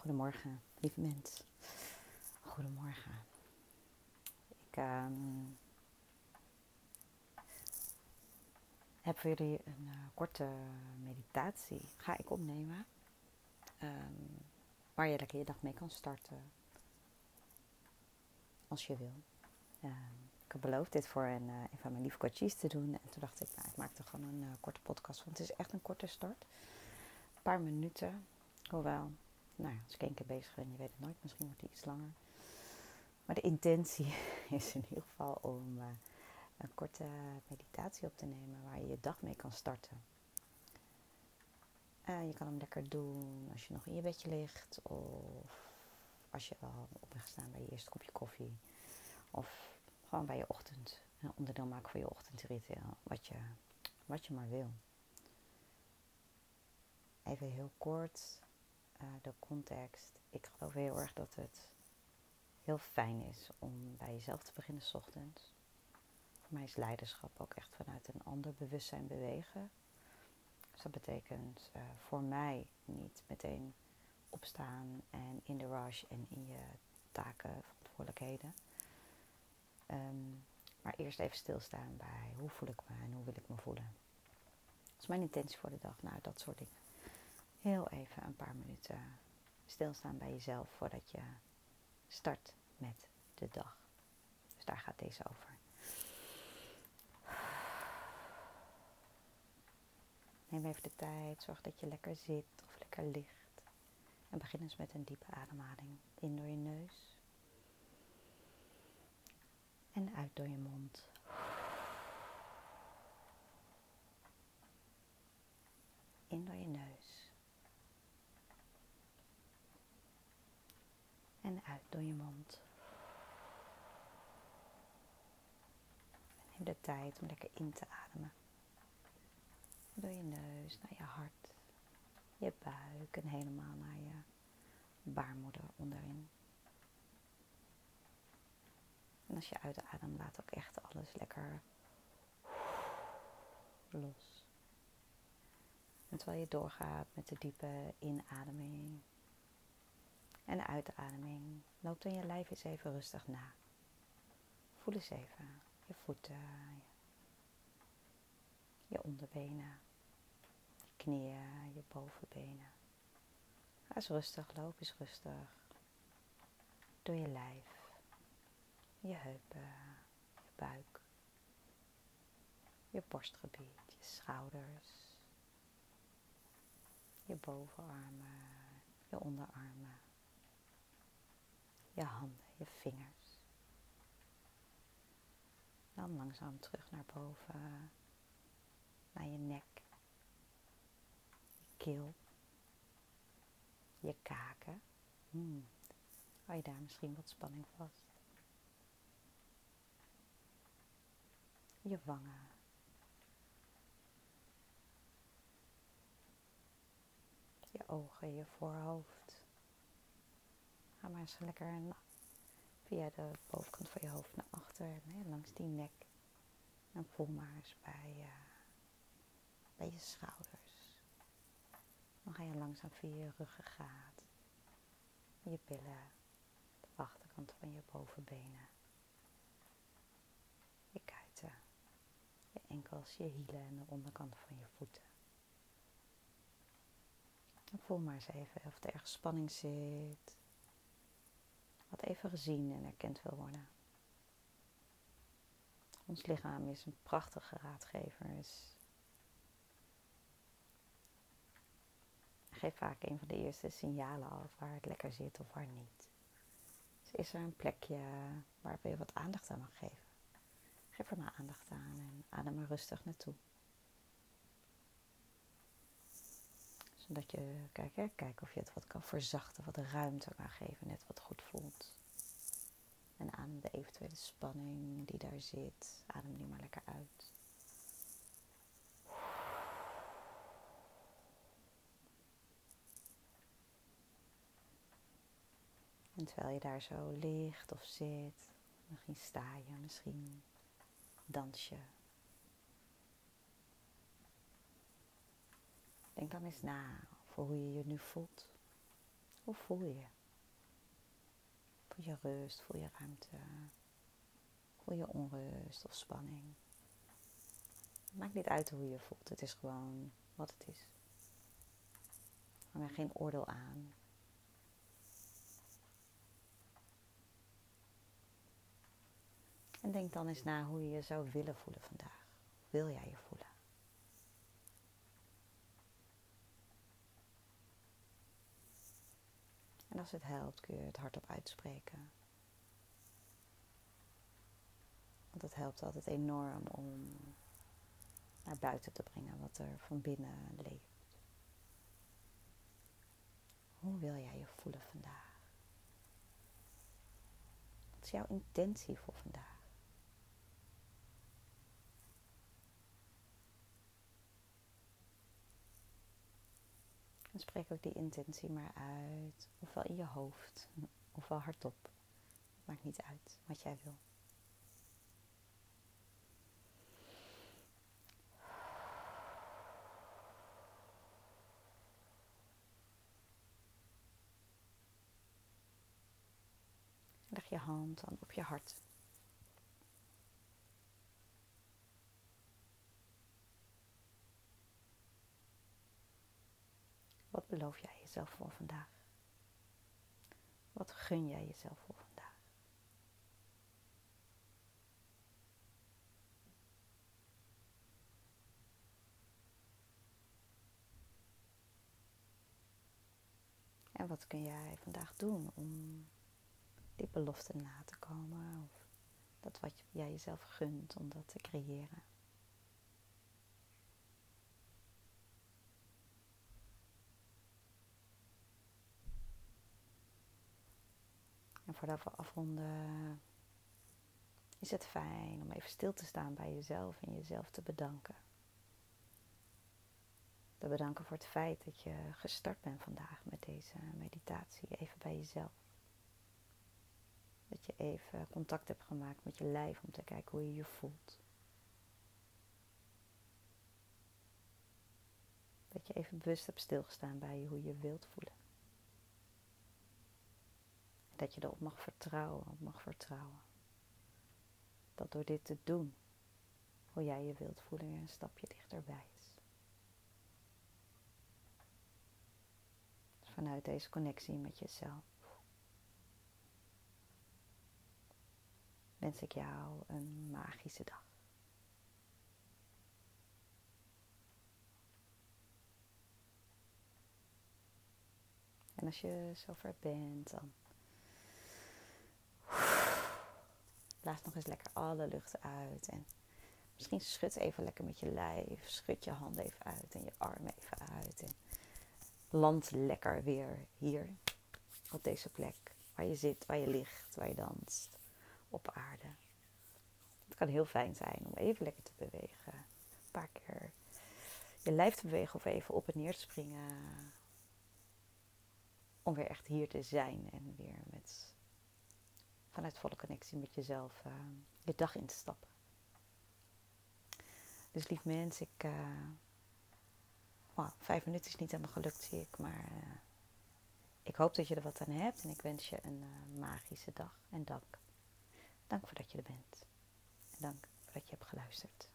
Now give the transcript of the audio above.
Goedemorgen, lieve mens. Goedemorgen. Ik ehm, heb voor jullie een uh, korte meditatie. Ga ik opnemen. Um, waar je lekker je dag mee kan starten. Als je wil. Um, ik heb beloofd dit voor een, uh, een van mijn lieve coaches te doen. En toen dacht ik, nou, ik maak er gewoon een uh, korte podcast van. Het is echt een korte start. Een paar minuten. Hoewel, nou ja, als ik één keer bezig ben, je weet het nooit, misschien wordt die iets langer. Maar de intentie is in ieder geval om uh, een korte meditatie op te nemen waar je je dag mee kan starten. Uh, je kan hem lekker doen als je nog in je bedje ligt of als je al op bent gestaan bij je eerste kopje koffie. Of gewoon bij je ochtend, een onderdeel maken van je ochtendritueel, wat je, wat je maar wil. Even heel kort, uh, de context. Ik geloof heel erg dat het heel fijn is om bij jezelf te beginnen s ochtends. Voor mij is leiderschap ook echt vanuit een ander bewustzijn bewegen. Dus dat betekent uh, voor mij niet meteen opstaan en in de rush en in je taken, verantwoordelijkheden. Um, maar eerst even stilstaan bij hoe voel ik me en hoe wil ik me voelen. Dat is mijn intentie voor de dag. Nou, dat soort dingen heel even een paar minuten stilstaan bij jezelf voordat je start met de dag. Dus daar gaat deze over. Neem even de tijd, zorg dat je lekker zit of lekker ligt. En begin eens met een diepe ademhaling. In door je neus. En uit door je mond. In door je neus. En uit door je mond. Neem de tijd om lekker in te ademen. Door je neus naar je hart, je buik en helemaal naar je baarmoeder onderin. En als je uitademt, laat ook echt alles lekker los. En terwijl je doorgaat met de diepe inademing en de uitademing, loopt dan je lijf eens even rustig na. Voel eens even je voeten, je onderbenen, je knieën, je bovenbenen. Ga eens rustig, loop eens rustig door je lijf je heupen, je buik, je borstgebied, je schouders, je bovenarmen, je onderarmen, je handen, je vingers. Dan langzaam terug naar boven, naar je nek, je keel, je kaken. Hmm. Hou je daar misschien wat spanning vast? je wangen. Je ogen, je voorhoofd. Ga maar eens lekker via de bovenkant van je hoofd naar achter, langs die nek. En voel maar eens bij, uh, bij je schouders. Dan ga je langzaam via je ruggengraat, je billen, de achterkant van je bovenbenen. enkels, je hielen en de onderkant van je voeten. En voel maar eens even of er ergens spanning zit. Wat even gezien en erkend wil worden. Ons lichaam is een prachtige raadgever. Is geeft vaak een van de eerste signalen af waar het lekker zit of waar niet. Dus is er een plekje waar je wat aandacht aan mag geven. Geef er maar aandacht aan en adem er rustig naartoe. Zodat je, kijk, hè, kijk of je het wat kan verzachten, wat ruimte kan geven, net wat goed voelt. En adem de eventuele spanning die daar zit, adem die maar lekker uit. En terwijl je daar zo ligt of zit, misschien sta je, misschien dans je. Denk dan eens na voor hoe je je nu voelt. Hoe voel je? Voel je rust, voel je ruimte, voel je onrust of spanning? Maakt niet uit hoe je je voelt, het is gewoon wat het is. Hang er geen oordeel aan. En denk dan eens na hoe je je zou willen voelen vandaag. Wil jij je voelen? En als het helpt, kun je het hardop uitspreken. Want het helpt altijd enorm om naar buiten te brengen wat er van binnen leeft. Hoe wil jij je voelen vandaag? Wat is jouw intentie voor vandaag? Spreek ook die intentie maar uit. Ofwel in je hoofd, ofwel hardop. Maakt niet uit wat jij wil. Leg je hand dan op je hart. Wat beloof jij jezelf voor vandaag? Wat gun jij jezelf voor vandaag? En wat kun jij vandaag doen om die belofte na te komen? Of dat wat jij jezelf gunt om dat te creëren? En voordat we afronden, is het fijn om even stil te staan bij jezelf en jezelf te bedanken. Te bedanken voor het feit dat je gestart bent vandaag met deze meditatie, even bij jezelf. Dat je even contact hebt gemaakt met je lijf om te kijken hoe je je voelt. Dat je even bewust hebt stilgestaan bij hoe je wilt voelen dat je erop mag vertrouwen, mag vertrouwen. Dat door dit te doen, hoe jij je wilt voelen, weer een stapje dichterbij is. Vanuit deze connectie met jezelf wens ik jou een magische dag. En als je zover bent, dan Blaas nog eens lekker alle lucht uit. En misschien schud even lekker met je lijf. Schud je handen even uit en je armen even uit. En land lekker weer hier op deze plek. Waar je zit, waar je ligt, waar je danst. Op aarde. Het kan heel fijn zijn om even lekker te bewegen. Een paar keer je lijf te bewegen of even op en neer te springen. Om weer echt hier te zijn en weer met vanuit volle connectie met jezelf uh, je dag in te stappen. Dus lief mens, ik. Uh, vijf minuten is niet helemaal gelukt, zie ik. Maar uh, ik hoop dat je er wat aan hebt. En ik wens je een magische dag. En dank. Dank voor dat je er bent. En dank voor dat je hebt geluisterd.